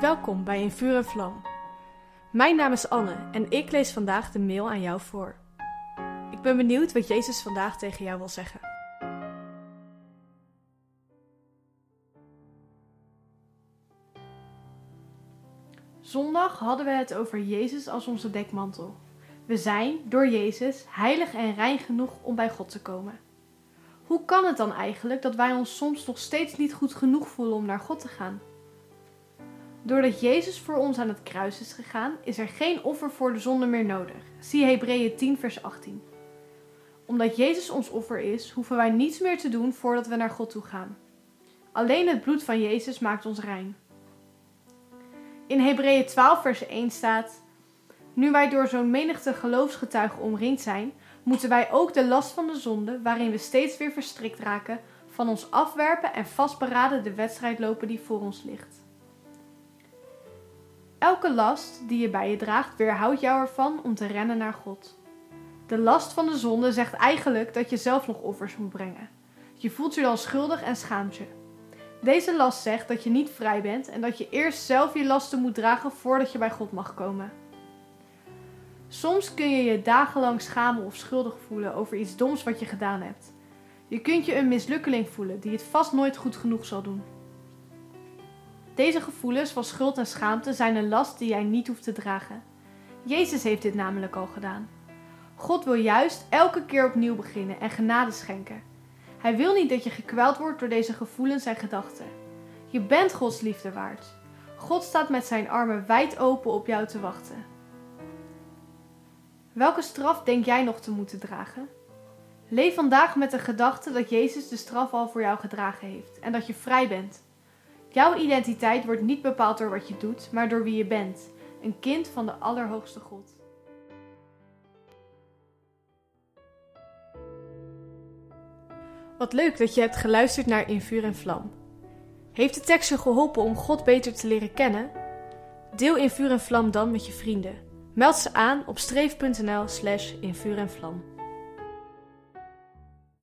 Welkom bij In Vuur en Vlam. Mijn naam is Anne en ik lees vandaag de mail aan jou voor. Ik ben benieuwd wat Jezus vandaag tegen jou wil zeggen. Zondag hadden we het over Jezus als onze dekmantel. We zijn, door Jezus, heilig en rein genoeg om bij God te komen. Hoe kan het dan eigenlijk dat wij ons soms nog steeds niet goed genoeg voelen om naar God te gaan? Doordat Jezus voor ons aan het kruis is gegaan, is er geen offer voor de zonde meer nodig. Zie Hebreeën 10, vers 18. Omdat Jezus ons offer is, hoeven wij niets meer te doen voordat we naar God toe gaan. Alleen het bloed van Jezus maakt ons rein. In Hebreeën 12, vers 1 staat: Nu wij door zo'n menigte geloofsgetuigen omringd zijn, moeten wij ook de last van de zonde, waarin we steeds weer verstrikt raken, van ons afwerpen en vastberaden de wedstrijd lopen die voor ons ligt. Elke last die je bij je draagt, weerhoudt jou ervan om te rennen naar God. De last van de zonde zegt eigenlijk dat je zelf nog offers moet brengen. Je voelt je dan schuldig en schaamt je. Deze last zegt dat je niet vrij bent en dat je eerst zelf je lasten moet dragen voordat je bij God mag komen. Soms kun je je dagenlang schamen of schuldig voelen over iets doms wat je gedaan hebt. Je kunt je een mislukkeling voelen die het vast nooit goed genoeg zal doen. Deze gevoelens van schuld en schaamte zijn een last die jij niet hoeft te dragen. Jezus heeft dit namelijk al gedaan. God wil juist elke keer opnieuw beginnen en genade schenken. Hij wil niet dat je gekweld wordt door deze gevoelens en gedachten. Je bent Gods liefde waard. God staat met zijn armen wijd open op jou te wachten. Welke straf denk jij nog te moeten dragen? Leef vandaag met de gedachte dat Jezus de straf al voor jou gedragen heeft en dat je vrij bent. Jouw identiteit wordt niet bepaald door wat je doet, maar door wie je bent, een kind van de Allerhoogste God. Wat leuk dat je hebt geluisterd naar In Vuur en Vlam. Heeft de tekst je geholpen om God beter te leren kennen? Deel In Vuur en Vlam dan met je vrienden. Meld ze aan op streef.nl slash in vuur en vlam.